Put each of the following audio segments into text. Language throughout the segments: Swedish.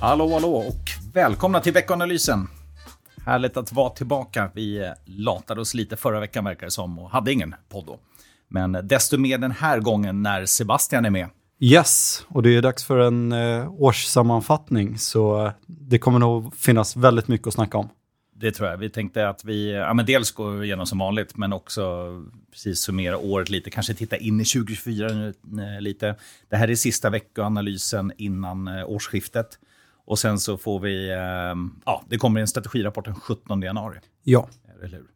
Hallå, hallå och välkomna till veckanalysen. Härligt att vara tillbaka. Vi latade oss lite förra veckan verkar det som och hade ingen podd då. Men desto mer den här gången när Sebastian är med. Yes, och det är dags för en eh, årssammanfattning så det kommer nog finnas väldigt mycket att snacka om. Det tror jag. Vi tänkte att vi ja, men dels går igenom som vanligt, men också precis summera året lite. Kanske titta in i 2024 nu, eh, lite. Det här är sista veckoanalysen innan eh, årsskiftet. Och sen så får vi, eh, ja, det kommer en strategirapport den 17 januari. Ja. Eller hur?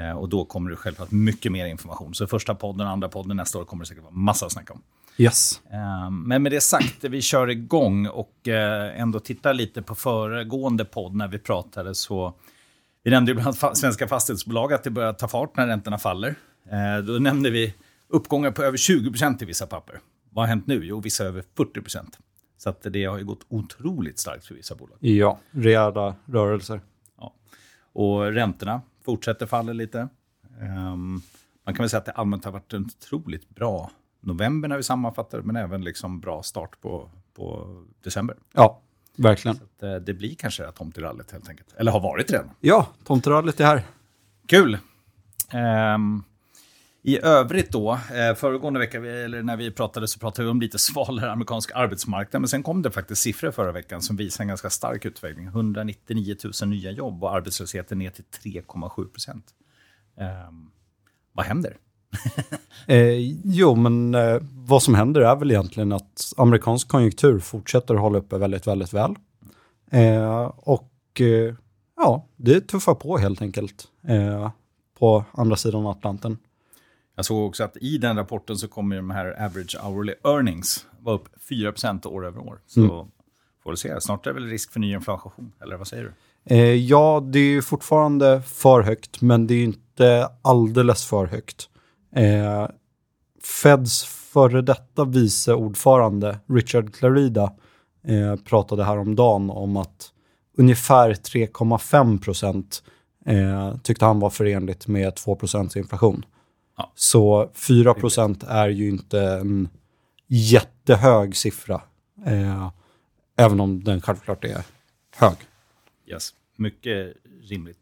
Eh, och då kommer det självklart mycket mer information. Så första podden, andra podden nästa år kommer det säkert vara massa att snacka om. Yes. Eh, men med det sagt, vi kör igång och ändå tittar lite på föregående podd när vi pratade så vi nämnde ju bland svenska fastighetsbolag att det börjar ta fart när räntorna faller. Då nämnde vi uppgångar på över 20 procent i vissa papper. Vad har hänt nu? Jo, vissa över 40 procent. Så att det har ju gått otroligt starkt för vissa bolag. Ja, rejäla rörelser. Ja. Och räntorna fortsätter falla lite. Um, man kan väl säga att det allmänt har varit en otroligt bra november när vi sammanfattar, men även liksom bra start på, på december. Ja, verkligen. Så att, eh, det blir kanske det här tomterallyt helt enkelt. Eller har varit redan. Ja, tomterallyt är här. Kul! Um, i övrigt då, eh, föregående vecka, eller när vi pratade så pratade vi om lite svalare amerikansk arbetsmarknad. Men sen kom det faktiskt siffror förra veckan som visar en ganska stark utveckling. 199 000 nya jobb och arbetslösheten ner till 3,7 procent. Eh, vad händer? eh, jo, men eh, vad som händer är väl egentligen att amerikansk konjunktur fortsätter att hålla uppe väldigt, väldigt väl. Eh, och eh, ja, det tuffar på helt enkelt eh, på andra sidan Atlanten. Jag såg också att i den rapporten så kommer de här average hourly earnings vara upp 4% år över år. Så mm. får vi se, snart är det väl risk för ny inflation, eller vad säger du? Eh, ja, det är fortfarande för högt, men det är inte alldeles för högt. Eh, Feds före detta vice ordförande Richard Clarida eh, pratade häromdagen om att ungefär 3,5 procent eh, tyckte han var förenligt med 2 procents inflation. Ja. Så 4 procent är ju inte en jättehög siffra, eh, även om den självklart är hög. Yes, mycket rimligt.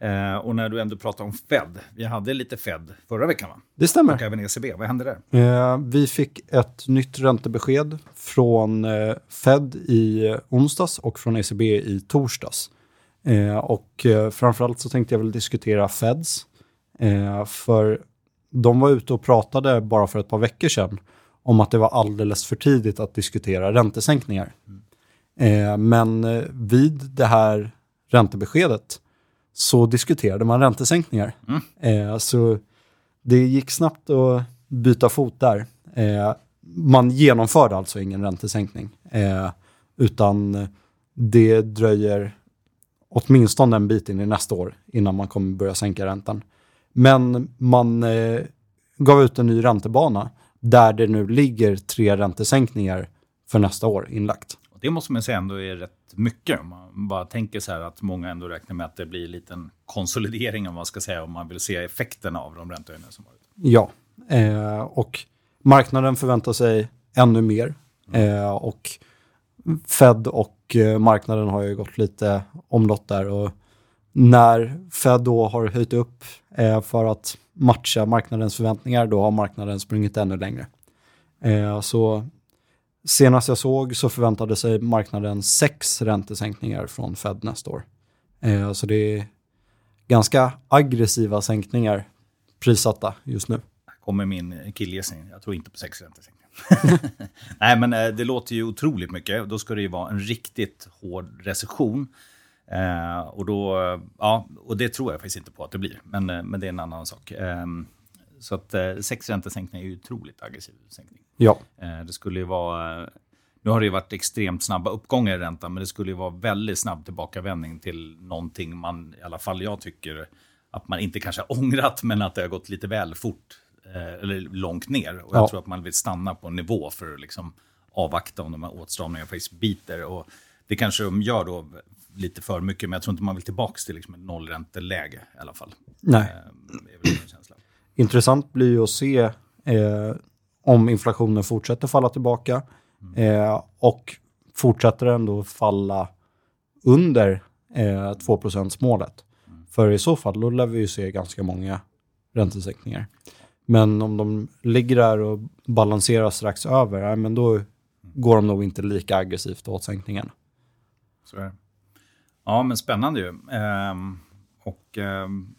Eh, och när du ändå pratar om Fed, vi hade lite Fed förra veckan va? Det stämmer. Och även ECB, vad hände där? Eh, vi fick ett nytt räntebesked från eh, Fed i onsdags och från ECB i torsdags. Eh, och eh, framförallt så tänkte jag väl diskutera Feds. Eh, för de var ute och pratade bara för ett par veckor sedan om att det var alldeles för tidigt att diskutera räntesänkningar. Mm. Eh, men eh, vid det här räntebeskedet så diskuterade man räntesänkningar. Mm. Eh, så det gick snabbt att byta fot där. Man genomförde alltså ingen räntesänkning, utan det dröjer åtminstone en bit in i nästa år innan man kommer börja sänka räntan. Men man eh, gav ut en ny räntebana där det nu ligger tre räntesänkningar för nästa år inlagt. Det måste man säga ändå är rätt mycket. Om man bara tänker så här att många ändå räknar med att det blir en liten konsolidering om man ska säga, om man vill se effekterna av de räntehöjningar som varit. Ja, eh, och marknaden förväntar sig ännu mer. Mm. Eh, och Fed och eh, marknaden har ju gått lite omlott där. Och när Fed då har höjt upp eh, för att matcha marknadens förväntningar, då har marknaden sprungit ännu längre. Eh, så senast jag såg så förväntade sig marknaden sex räntesänkningar från Fed nästa år. Eh, så det är ganska aggressiva sänkningar prissatta just nu. Här kommer min killgissning. Jag tror inte på sex räntesänkningar. Nej, men eh, det låter ju otroligt mycket. Då ska det ju vara en riktigt hård recession. Eh, och, då, ja, och det tror jag faktiskt inte på att det blir, men, eh, men det är en annan sak. Eh, så att eh, sex räntesänkningar är ju otroligt aggressiv sänkning. Ja. Eh, det skulle ju vara... Nu har det ju varit extremt snabba uppgångar i räntan, men det skulle ju vara väldigt snabb tillbakavändning till någonting man, i alla fall jag tycker, att man inte kanske har ångrat, men att det har gått lite väl fort eh, eller långt ner. Och jag tror att man vill stanna på en nivå för att liksom avvakta om de här åtstramningarna faktiskt biter. Och det kanske de gör då lite för mycket, men jag tror inte man vill tillbaka till liksom ett nollränteläge i alla fall. Nej. Eh, Intressant blir ju att se eh, om inflationen fortsätter falla tillbaka mm. eh, och fortsätter ändå falla under eh, 2% målet. För i så fall, då lär vi ju se ganska många räntesänkningar. Men om de ligger där och balanserar strax över, men då går de nog inte lika aggressivt åt sänkningen. Så är det. Ja, men spännande ju. Ehm, och ehm,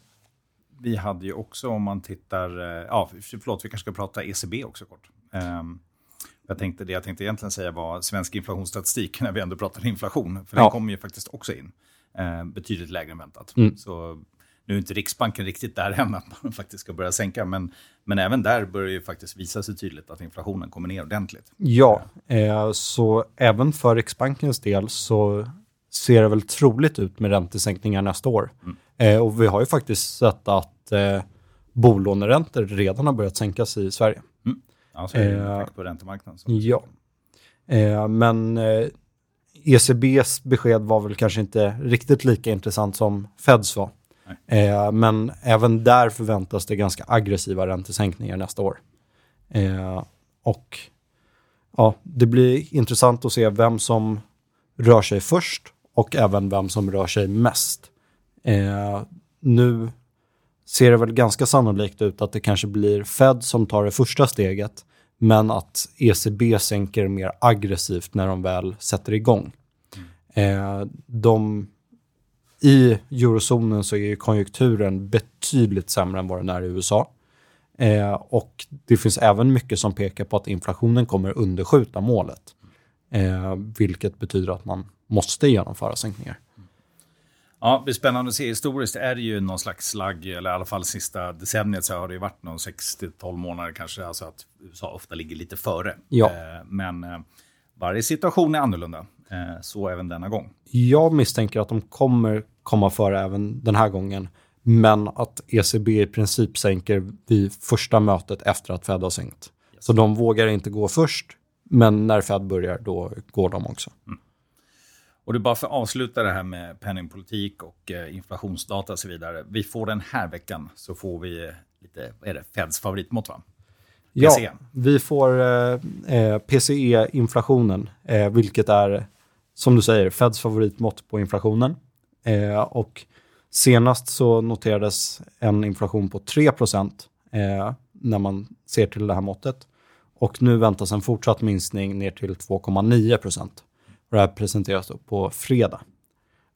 vi hade ju också, om man tittar... eh, Ja, förlåt, vi kanske ska prata ECB också kort. Ehm, jag tänkte, det jag tänkte egentligen säga var svensk inflationsstatistik, när vi ändå pratar inflation. För Ja. den kommer ju faktiskt också in. Eh, betydligt lägre än väntat. Mm. Så nu är inte Riksbanken riktigt där än att man faktiskt ska börja sänka. Men, men även där börjar ju faktiskt visa sig tydligt att inflationen kommer ner ordentligt. Ja, eh, så även för Riksbankens del så ser det väl troligt ut med räntesänkningar nästa år. Eh, och vi har ju faktiskt sett att eh, bolåneräntor redan har börjat sänkas i Sverige. Alltså, eh, Eh, tack på räntemarknaden. Så. Ja. Eh, men eh, ECBs besked var väl kanske inte riktigt lika intressant som Feds var. Eh, men även där förväntas det ganska aggressiva räntesänkningar nästa år. Eh, och ja, det blir intressant att se vem som rör sig först och även vem som rör sig mest. Eh, nu ser det väl ganska sannolikt ut att det kanske blir Fed som tar det första steget, men att ECB sänker mer aggressivt när de väl sätter igång. Eh, de, I eurozonen så är konjunkturen betydligt sämre än vad den är i USA. Eh, och det finns även mycket som pekar på att inflationen kommer underskjuta målet. Eh, vilket betyder att man måste genomföra sänkningar. Ja, det blir spännande att se. Historiskt är det ju någon slags slagg, eller i alla fall sista decenniet så har det ju varit någon 6-12 månader kanske, alltså att USA ofta ligger lite före. Ja. Eh, Men eh, varje situation är annorlunda, Eh, så även denna gång. Jag misstänker att de kommer komma före även den här gången. Men att ECB i princip sänker vid första mötet efter att Fed har sänkt. Så de vågar inte gå först, men när Fed börjar då går de också. Och det är bara för att avsluta det här med penningpolitik och eh, inflationsdata och så vidare. Vi får den här veckan så får vi eh, lite, är det, Feds favoritmått va? Ja, PCE. vi får eh, eh, PCE-inflationen, eh, vilket är, som du säger, Feds favoritmått på inflationen. Eh, och senast så noterades en inflation på 3 eh, när man ser till det här måttet. Och nu väntas en fortsatt minskning ner till 2,9 procent. Det här presenteras på fredag.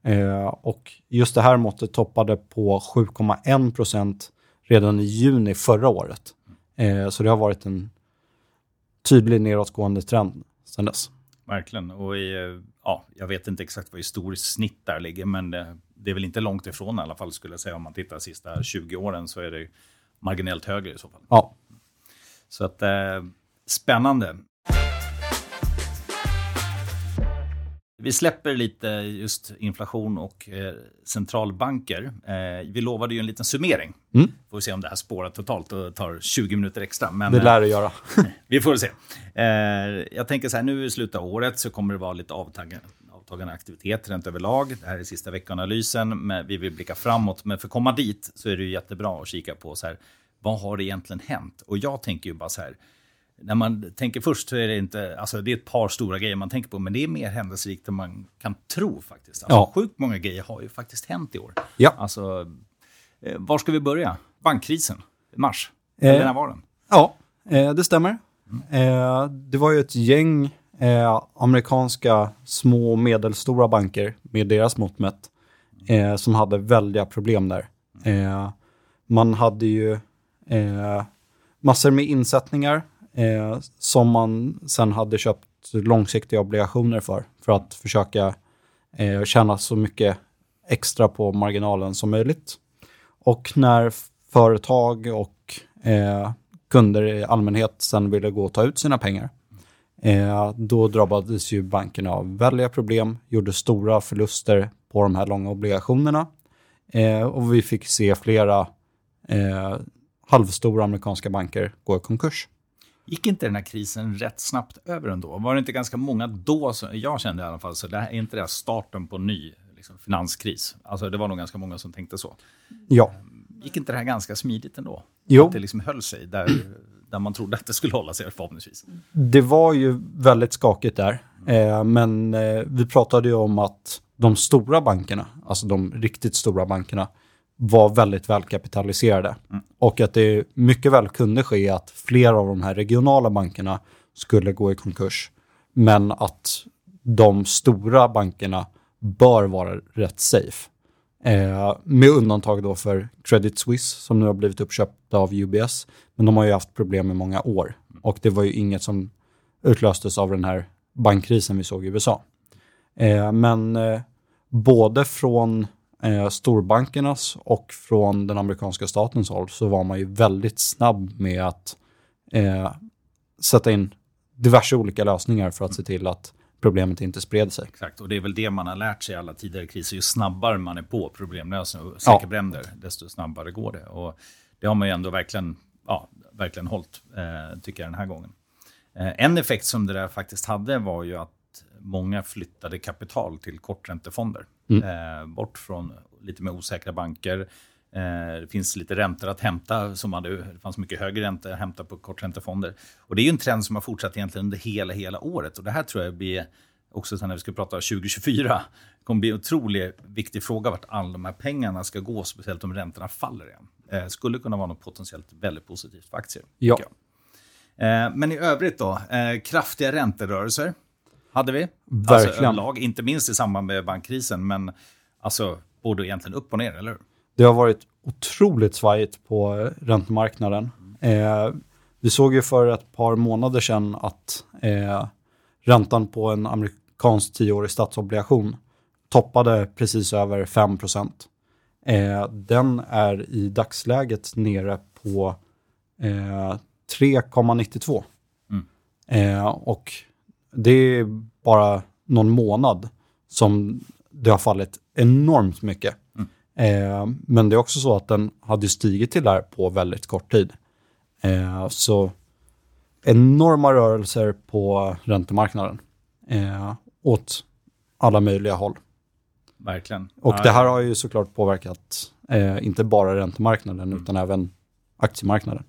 Eh, och just det här måttet toppade på 7,1 procent redan i juni förra året. Eh, så det har varit en tydlig nedåtgående trend sedan dess. Verkligen. Och i, eh, ja, jag vet inte exakt vad historiskt snitt där ligger, men det, det är väl inte långt ifrån i alla fall skulle jag säga. Om man tittar de sista 20 åren så är det marginellt högre i så fall. Ja, Så att, eh, spännande. Vi släpper lite just inflation och eh, centralbanker. Eh, vi lovade ju en liten summering. Mm. Får vi se om det här spårar totalt och tar 20 minuter extra. Men, det eh, lär det göra. vi får se. Eh, jag tänker så här, nu i slutet av året så kommer det vara lite avtagande, avtagande aktivitet rent överlag. Det här är sista veckanalysen, men vi vill blicka framåt. Men för att komma dit så är det ju jättebra att kika på så här, vad har det egentligen hänt? Och jag tänker ju bara så här, när man tänker först så är det inte, alltså det är ett par stora grejer man tänker på, men det är mer händelserikt än man kan tro faktiskt. Alltså, Ja. Sjukt många grejer har ju faktiskt hänt i år. Ja. Alltså, eh, var ska vi börja? Bankkrisen, mars. Eh. Eller när var den? Ja, eh, det stämmer. Eh, det var ju ett gäng amerikanska små och medelstora banker med deras mått mätt som hade väldiga problem där. Man hade ju massor med insättningar eh, som man sen hade köpt långsiktiga obligationer för, för att försöka eh, tjäna så mycket extra på marginalen som möjligt. Och när företag och eh, kunder i allmänhet sen ville gå och ta ut sina pengar, eh, då drabbades ju bankerna av väldiga problem, gjorde stora förluster på de här långa obligationerna eh, och vi fick se flera eh, halvstora amerikanska banker gå i konkurs. Gick inte den här krisen rätt snabbt över ändå? Var det inte ganska många då, som, jag kände i alla fall, så det här är inte det här starten på en ny liksom, finanskris? Alltså det var nog ganska många som tänkte så. Ja, Gick inte det här ganska smidigt ändå? Jo. Att det liksom höll sig där, där man trodde att det skulle hålla sig förhoppningsvis. det var ju väldigt skakigt där. Eh, men eh, vi pratade ju om att de stora bankerna, alltså de riktigt stora bankerna, var väldigt välkapitaliserade. Mm. Och att det mycket väl kunde ske att flera av de här regionala bankerna skulle gå i konkurs. Men att de stora bankerna bör vara rätt safe. Eh, med undantag då för Credit Suisse som nu har blivit uppköpt av UBS. Men de har ju haft problem i många år. Och det var ju inget som utlöstes av den här bankkrisen vi såg i USA. Eh, men eh, både från eh, storbankernas och från den amerikanska statens håll så var man ju väldigt snabb med att eh, sätta in diverse olika lösningar för att se till att problemet inte spred sig. Exakt, och det är väl det man har lärt sig i alla tidigare kriser. Ju snabbare man är på problemlösning och släcker Ja. bränder, desto snabbare går det. Och det har man ju ändå verkligen, ja, verkligen hållit, eh, tycker jag, den här gången. Eh, en effekt som det där faktiskt hade var ju att många flyttade kapital till korträntefonder. Eh, bort från lite mer osäkra banker. Eh, det finns lite räntor att hämta. Som hade, det fanns mycket högre räntor att hämta på korträntefonder. Och det är en trend som har fortsatt egentligen under hela, hela året. Och det här tror jag blir, också sen när vi ska prata 2024, kommer bli en otroligt viktig fråga vart alla de här pengarna ska gå, speciellt om räntorna faller igen. Eh, skulle kunna vara något potentiellt väldigt positivt för aktier. Ja. Eh, men i övrigt då, eh, kraftiga ränterörelser hade vi. Alltså Verkligen. överlag, inte minst i samband med bankkrisen, men alltså både egentligen upp och ner, eller hur? Det har varit otroligt svajigt på räntemarknaden. Eh, vi såg ju för ett par månader sedan att eh, räntan på en amerikansk tioårig statsobligation toppade precis över 5 eh, Den är i dagsläget nere på eh, 3,92. Mm. Eh, och det är bara någon månad som det har fallit enormt mycket. Eh, men det är också så att den hade stigit till där på väldigt kort tid. Eh, så enorma rörelser på räntemarknaden eh, åt alla möjliga håll. Verkligen. Och Ja, det här har ju såklart påverkat eh, inte bara räntemarknaden utan även aktiemarknaden.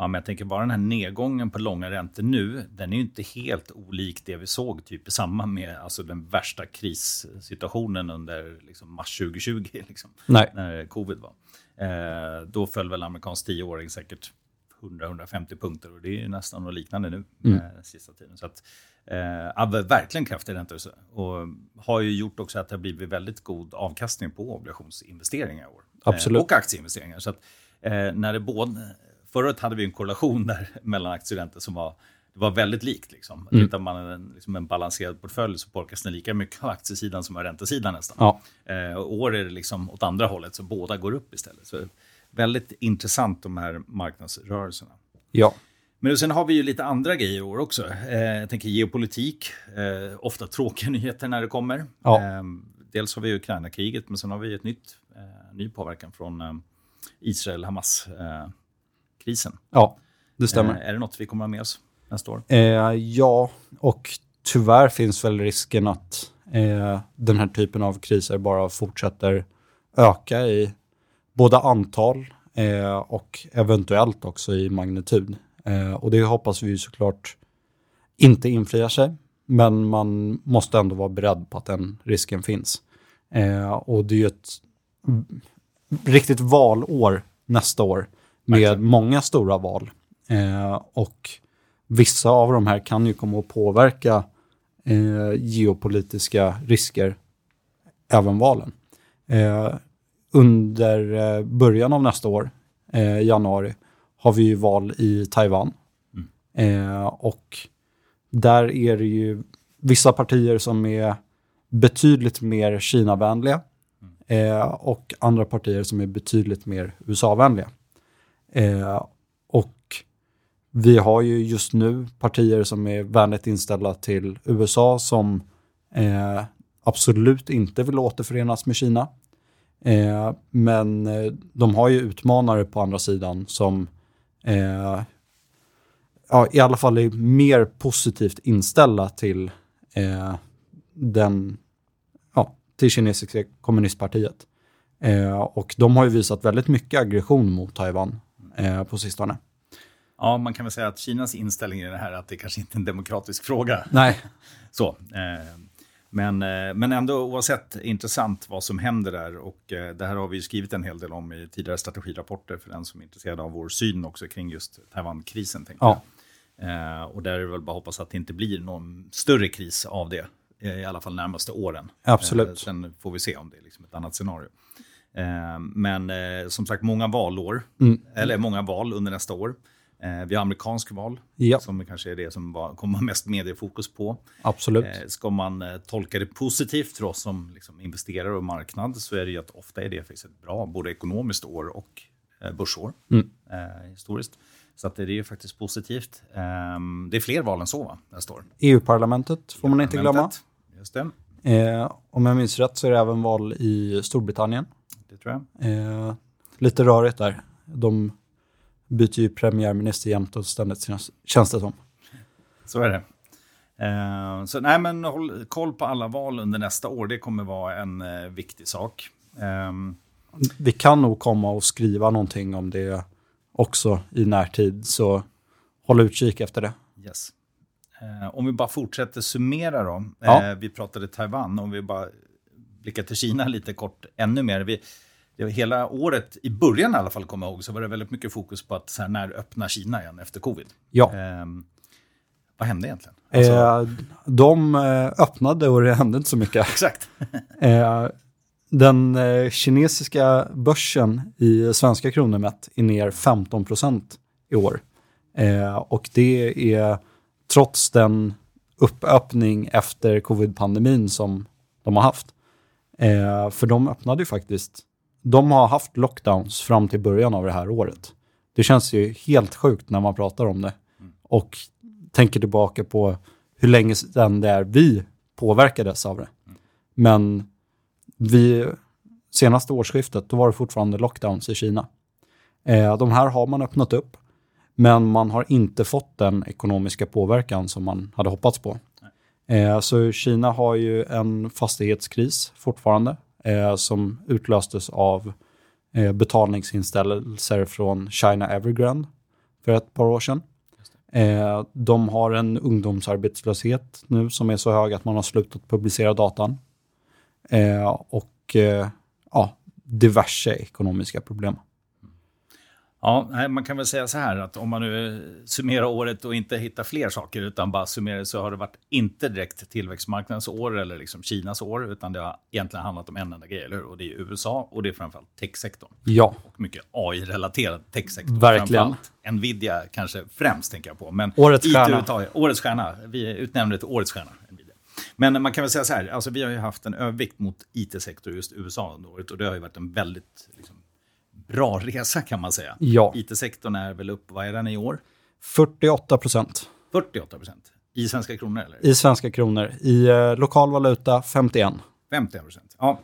Ja, men jag tänker bara den här nedgången på långa räntor nu, den är ju inte helt olik det vi såg typ i samband med alltså, den värsta krissituationen under liksom, mars 2020, liksom, när covid var. Eh, då föll väl amerikansk tioåring säkert 100-150 punkter och det är ju nästan något liknande nu Mm. eh, sista tiden. Så att, eh, verkligen kraftig räntorörelse och har ju gjort också att det har blivit väldigt god avkastning på obligationsinvesteringar i år. Absolut. Eh, och aktieinvesteringar. Så att, eh, när det både, förra året hade vi en korrelation där mellan aktier som var det var väldigt likt. Liksom. Mm. Tittar man en, liksom en balanserad portfölj så påverkas den lika mycket av aktiesidan som av räntesidan nästan. ja, Eh, och år är det liksom åt andra hållet, så båda går upp istället. Så väldigt intressant de här marknadsrörelserna. ja, Men sen har vi ju lite andra grejer i år också. Eh, jag tänker geopolitik, eh, ofta tråkiga nyheter när det kommer. Ja. Eh, dels har vi Ukraina-kriget, men sen har vi ett nytt, eh, ny påverkan från eh, Israel-Hamas-krisen. ja, det stämmer. Eh, är det något vi kommer att ha med oss nästa år? Eh, ja, och tyvärr finns väl risken att eh, den här typen av kriser bara fortsätter öka i både antal eh, och eventuellt också i magnitud. Eh, och det hoppas vi såklart inte infriar sig, men man måste ändå vara beredd på att den risken finns. Eh, och det är ju ett riktigt valår nästa år med Verkligen. många stora val. Eh, och vissa av de här kan ju komma att påverka eh, geopolitiska risker även valen. Eh, under eh, början av nästa år, eh, januari, har vi ju val i Taiwan. Eh, och där är det ju vissa partier som är betydligt mer Kina-vänliga eh, och andra partier som är betydligt mer USA-vänliga. Eh, och vi har ju just nu partier som är vänligt inställda till USA som eh, absolut inte vill återförenas med Kina. Eh, men eh, de har ju utmanare på andra sidan som eh, ja, i alla fall är mer positivt inställda till eh, den, ja, till kinesiska kommunistpartiet. Eh, och de har ju visat väldigt mycket aggression mot Taiwan eh, på sistone. Ja, man kan väl säga att Kinas inställning i det här är att det kanske inte är en demokratisk fråga. Nej. Så, eh, men, eh, men ändå oavsett intressant vad som händer där. Och eh, det här har vi skrivit en hel del om i tidigare strategirapporter för den som är intresserad av vår syn också kring just Taiwan-krisen. Ja. Eh, och där är det väl bara att hoppas att det inte blir någon större kris av det. eh, I alla fall närmaste åren. Absolut. Eh, sen får vi se om det är liksom ett annat scenario. Eh, men eh, som sagt, många valår. Mm. Eller många val under nästa år. Eh, vi har amerikansk val, Ja. som kanske är det som var, kommer vara mest mediefokus på. Absolut. Eh, ska man tolka det positivt för oss som liksom, investerare och marknad så är det ju att ofta är det faktiskt ett bra både ekonomiskt år och börsår Mm. eh, historiskt. Så att det är ju faktiskt positivt. Ehm, det är fler val än så va, nästa år. EU-parlamentet får man inte glömma. Parlamentet, Just det, Eh, om jag minns rätt så är det även val i Storbritannien. Det tror jag. Eh, lite rörigt där. De byter ju premiärminister jämt och ständigt känns- det som. Så är det. Eh, så nej, men håll koll på alla val under nästa år. Det kommer vara en eh, viktig sak. Ehm, Vi kan nog komma och skriva någonting om det också i närtid, så håll utkik efter det. Yes. Eh, om vi bara fortsätter summera då. Ja. Eh, vi pratade Taiwan, om vi bara blickar till Kina lite kort ännu mer. Vi, det var hela året, i början i alla fall, kommer jag ihåg, så var det väldigt mycket fokus på att så här, när öppnar Kina igen efter covid? Ja. Eh, vad hände egentligen? Alltså, Eh, de eh, öppnade och det hände inte så mycket. Exakt. Eh, den eh, kinesiska börsen i svenska kronor mätt är ner 15 procent i år. Eh, och det är trots den uppöppning efter covid-pandemin som de har haft. Eh, för de öppnade ju faktiskt, de har haft lockdowns fram till början av det här året. Det känns ju helt sjukt när man pratar om det. Och tänker tillbaka på hur länge sedan det är vi påverkades av det. Men vi, senaste årsskiftet, då var det fortfarande lockdowns i Kina. Eh, de här har man öppnat upp, men man har inte fått den ekonomiska påverkan som man hade hoppats på. Eh, så Kina har ju en fastighetskris fortfarande, eh, som utlöstes av eh, betalningsinställelser från China Evergrande för ett par år sedan. Eh, de har en ungdomsarbetslöshet nu som är så hög att man har slutat publicera datan. Och ja, diverse ekonomiska problem. Ja, man kan väl säga så här att om man nu eh, summerar året och inte hittar fler saker utan bara summerar så har det varit inte direkt tillväxtmarknadens år eller liksom Kinas år utan det har egentligen handlat om en enda grej, eller hur? Och det är USA och det är framförallt techsektorn. Ja, Och mycket AI-relaterad techsektor. Verkligen. Nvidia kanske främst tänker jag på. Men Årets IT stjärna. Årets stjärna. Vi utnämnde det till årets stjärna. Nvidia. Men man kan väl säga så här, alltså vi har ju haft en övervikt mot IT-sektor just USA under året och det har ju varit en väldigt liksom, bra resa kan man säga. Ja. IT-sektorn är väl upp, vad är den i år? 48 procent 48 procent. I svenska kronor eller? i svenska kronor. I eh, lokal valuta 51. 51 procent. Ja,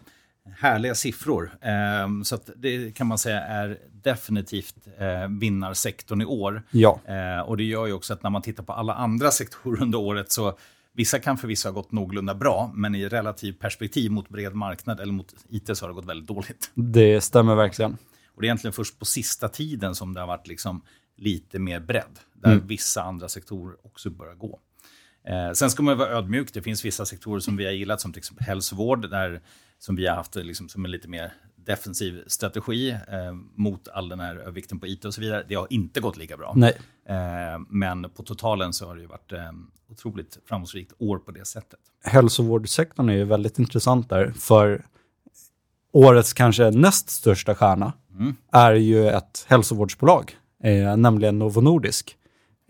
härliga siffror. Ehm, så det kan man säga är definitivt eh, vinnarsektorn i år. Ja, Eh, och det gör ju också att när man tittar på alla andra sektorer under året så vissa kan förvisso ha gått någorlunda bra, men i relativt perspektiv mot bred marknad eller mot IT så har det gått väldigt dåligt. det stämmer verkligen. Och det är egentligen först på sista tiden som det har varit liksom lite mer bredd, där vissa andra sektorer också börjar gå. Eh, sen ska man vara ödmjuk, det finns vissa sektorer som vi har gillat, som till exempel hälsovård, där, som vi har haft liksom, som en lite mer defensiv strategi eh, mot all den här övervikten på IT och så vidare. Det har inte gått lika bra. Nej, Eh, men på totalen så har det ju varit eh, otroligt framgångsrikt år på det sättet. hälsovårdssektorn är ju väldigt intressant där, för årets kanske näst största stjärna Mm. är ju ett hälsovårdsbolag, eh, nämligen Novo Nordisk,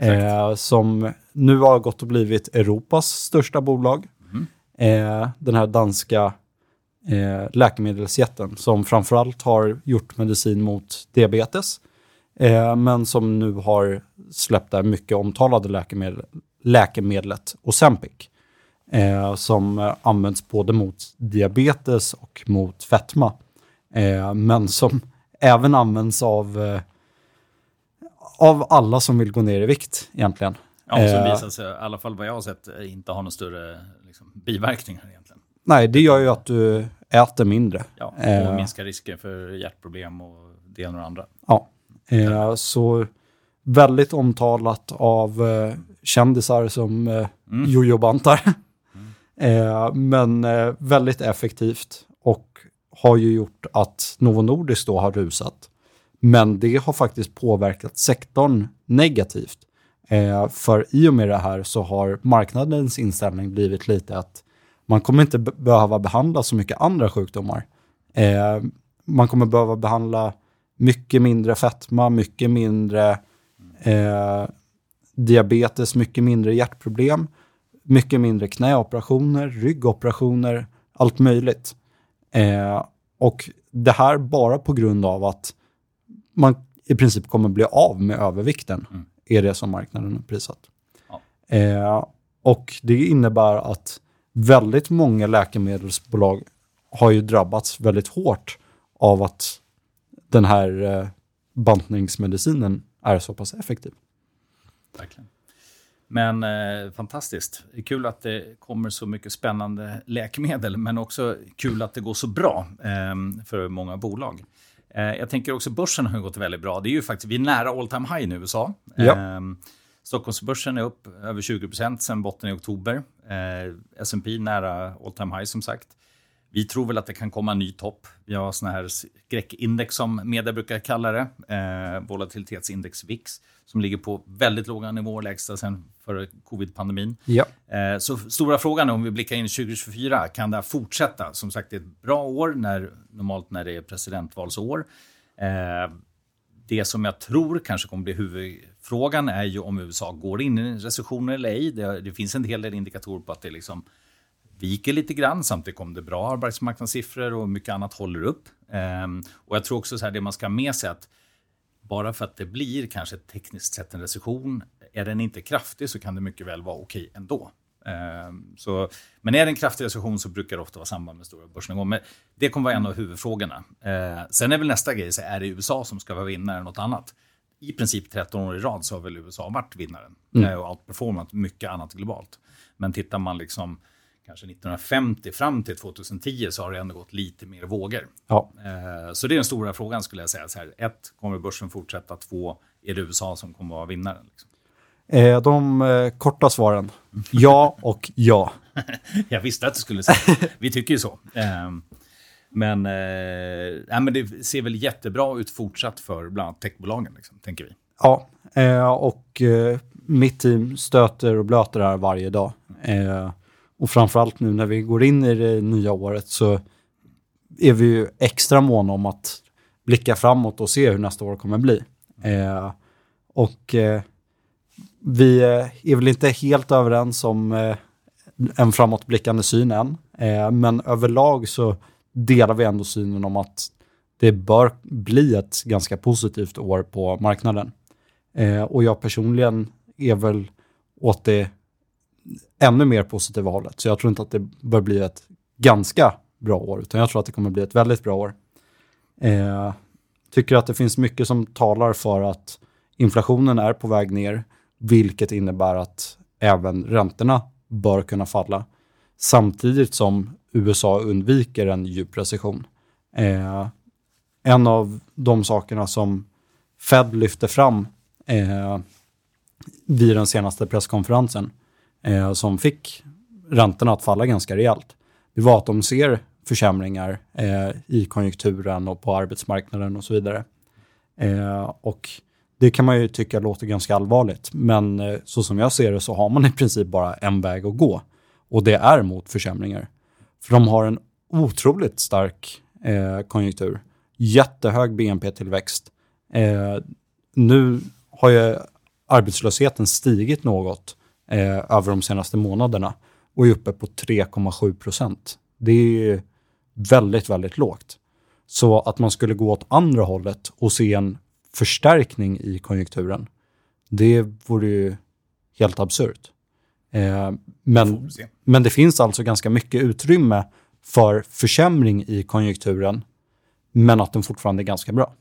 eh, som nu har gått och blivit Europas största bolag. Mm. Eh, den här danska eh, läkemedelsjätten som framförallt har gjort medicin mot diabetes, eh, men som nu har släppt det mycket omtalade läkemedel, läkemedlet Ozempic eh, som används både mot diabetes och mot fetma. Eh, men som även används av, eh, av alla som vill gå ner i vikt egentligen. Ja, som Eh, visar sig, i alla fall vad jag har sett, eh, inte ha några större liksom, biverkningar egentligen. Nej, det gör ju att du äter mindre. Ja, och Eh. minskar risken för hjärtproblem och det ena och det andra. Ja, eh, så väldigt omtalat av eh, kändisar som eh, Mm. jojobantar. eh, men väldigt effektivt och har ju gjort att Novo Nordisk då har rusat. Men det har faktiskt påverkat sektorn negativt. Eh, för i och med det här så har marknadens inställning blivit lite att man kommer inte behöva behandla så mycket andra sjukdomar. Eh, man kommer behöva behandla mycket mindre fetma, mycket mindre eh, diabetes, mycket mindre hjärtproblem, mycket mindre knäoperationer, ryggoperationer, allt möjligt. Eh, och det här bara på grund av att man i princip kommer bli av med övervikten, Mm. är det som marknaden har prisat. Ja. Eh, och det innebär att väldigt många läkemedelsbolag har ju drabbats väldigt hårt av att den här eh, bantningsmedicinen är så pass effektiv. Verkligen. Men eh, fantastiskt. Det är kul att det kommer så mycket spännande läkemedel, men också kul att det går så bra eh, för många bolag. Eh, jag tänker också börsen har gått väldigt bra. Det är ju faktiskt, vi är nära all time high i USA. Ja. Eh, Stockholmsbörsen är upp över 20 procent sedan botten i oktober. Eh, S&P nära all time high som sagt. Vi tror väl att det kan komma en ny topp. Vi har såna här skräckindex som media brukar kalla det. Eh, volatilitetsindex VIX som ligger på väldigt låga nivåer, lägsta sedan före covid-pandemin. Ja. Eh, så stora frågan är om vi blickar in i 2024, kan det här fortsätta? Som sagt, det är ett bra år, när, normalt när det är presidentvalsår. Eh, det som jag tror kanske kommer bli huvudfrågan är ju om USA går in i en recession eller ej. Det, det finns en hel del indikatorer på att det liksom viker lite grann. Samtidigt kom det bra arbetsmarknadssiffror och mycket annat håller upp. Ehm, och jag tror också så här, det man ska ha med sig att bara för att det blir kanske tekniskt sett en recession, är den inte kraftig så kan det mycket väl vara okej ändå. Ehm, så, men är det en kraftig recession så brukar det ofta vara samband med stora börsnedgångar. Men det kommer vara en av huvudfrågorna. Ehm, sen är väl nästa grej, så är det USA som ska vara vinnare eller något annat? I princip 13 år i rad så har väl USA varit vinnaren eh, och outperformat mycket annat globalt. Men tittar man liksom kanske 1950 fram till 2010 så har det ändå gått lite mer vågor. Ja. Eh, Så det är den stora frågan skulle jag säga. Så här, ett, kommer börsen fortsätta? Två, är det USA som kommer att vara vinnaren? Liksom? Eh, de eh, korta svaren, ja och ja. Jag visste att du skulle säga Vi tycker ju så. Eh, Men, eh, men det ser väl jättebra ut fortsatt för bland annat techbolagen, liksom, tänker vi. Ja, och mitt team stöter och blöter det här varje dag. Och framförallt nu när vi går in i det nya året så är vi ju extra måna om att blicka framåt och se hur nästa år kommer bli. Eh, och eh, vi eh, är väl inte helt överens om eh, en framåtblickande syn än. Eh, men överlag så delar vi ändå synen om att det bör bli ett ganska positivt år på marknaden. Eh, och jag personligen är väl åt det ännu mer positiva hållet. Så jag tror inte att det bör bli ett ganska bra år, utan jag tror att det kommer bli ett väldigt bra år. Eh, tycker att det finns mycket som talar för att inflationen är på väg ner, vilket innebär att även räntorna bör kunna falla. Samtidigt som USA undviker en djup recession. Eh, en av de sakerna som Fed lyfte fram eh, vid den senaste presskonferensen eh, som fick räntorna att falla ganska rejält. Det var att de ser försämringar eh, i konjunkturen och på arbetsmarknaden och så vidare. Eh, och det kan man ju tycka låter ganska allvarligt, men eh, så som jag ser det så har man i princip bara en väg att gå och det är mot försämringar. För de har en otroligt stark eh, konjunktur, jättehög BNP-tillväxt. Eh, nu har ju arbetslösheten stigit något eh, över de senaste månaderna och är uppe på 3,7 procent. Det är väldigt, väldigt lågt. Så att man skulle gå åt andra hållet och se en förstärkning i konjunkturen, det vore ju helt absurt. Eh, men, men det finns alltså ganska mycket utrymme för försämring i konjunkturen, men att den fortfarande är ganska bra.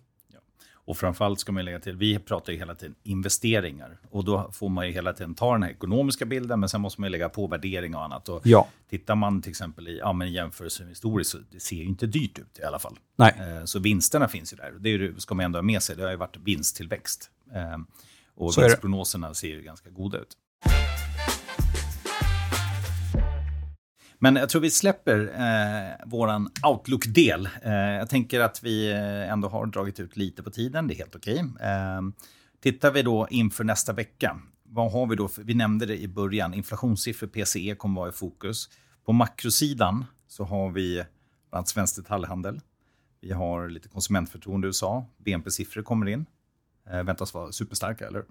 Och framförallt ska man lägga till, vi pratar ju hela tiden investeringar. Och då får man ju hela tiden ta den här ekonomiska bilden, men sen måste man ju lägga på värdering och annat. Och Ja, Tittar man till exempel i ja, men jämförelse historiskt så det ser ju inte dyrt ut i alla fall. nej, Eh, Så vinsterna finns ju där. Det ju, ska man ändå ha med sig. Det har ju varit vinsttillväxt. Eh, Och Så vinstprognoserna ser ju ganska goda ut. Men jag tror vi släpper eh, våran Outlook-del. Eh, jag tänker att vi eh, ändå har dragit ut lite på tiden, det är helt okej. Eh, tittar vi då inför nästa vecka, vad har vi då? För, vi nämnde det i början, inflationssiffror, PCE kommer vara i fokus. På makrosidan så har vi bland annat svensk detaljhandel. Vi har lite konsumentförtroende i USA. BNP-siffror kommer in. Eh, väntas vara superstarka, eller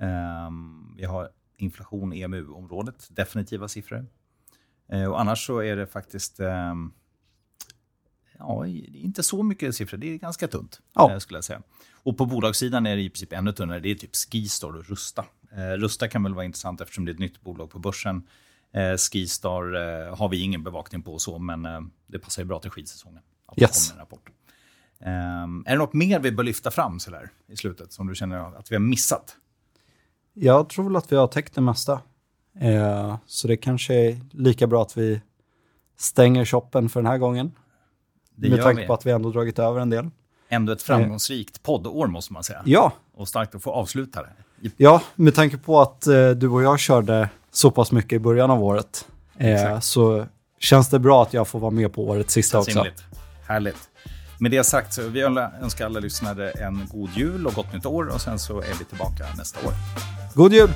Eh, Vi har inflation i EMU-området, definitiva siffror. Eh, Och annars så är det faktiskt ehm, ja, inte så mycket siffror. Det är ganska tunt, Ja. eh, skulle jag säga. Och på bolagssidan är det i princip ännu tunnare. Det är typ Skistar och Rusta. Eh, Rusta kan väl vara intressant eftersom det är ett nytt bolag på börsen. Skistar har vi ingen bevakning på så, men det passar ju bra till skidsäsongen. Att Yes. en rapport. Ehm, är det något mer vi bör lyfta fram så där, i slutet som du känner att vi har missat? Jag tror att vi har täckt det mesta. Eh, så det kanske är lika bra att vi stänger shoppen för den här gången. Det med tanke vi. på att vi ändå dragit över en del. Ändå ett framgångsrikt poddår måste man säga. Ja, Och starkt att få avsluta det. Ja med tanke på att eh, du och jag körde så pass mycket i början av året. Eh, så känns det bra att jag får vara med på årets sista också. Härligt. Med det sagt så vi önskar alla lyssnare en god jul och gott nytt år och sen så är vi tillbaka nästa år. God jul!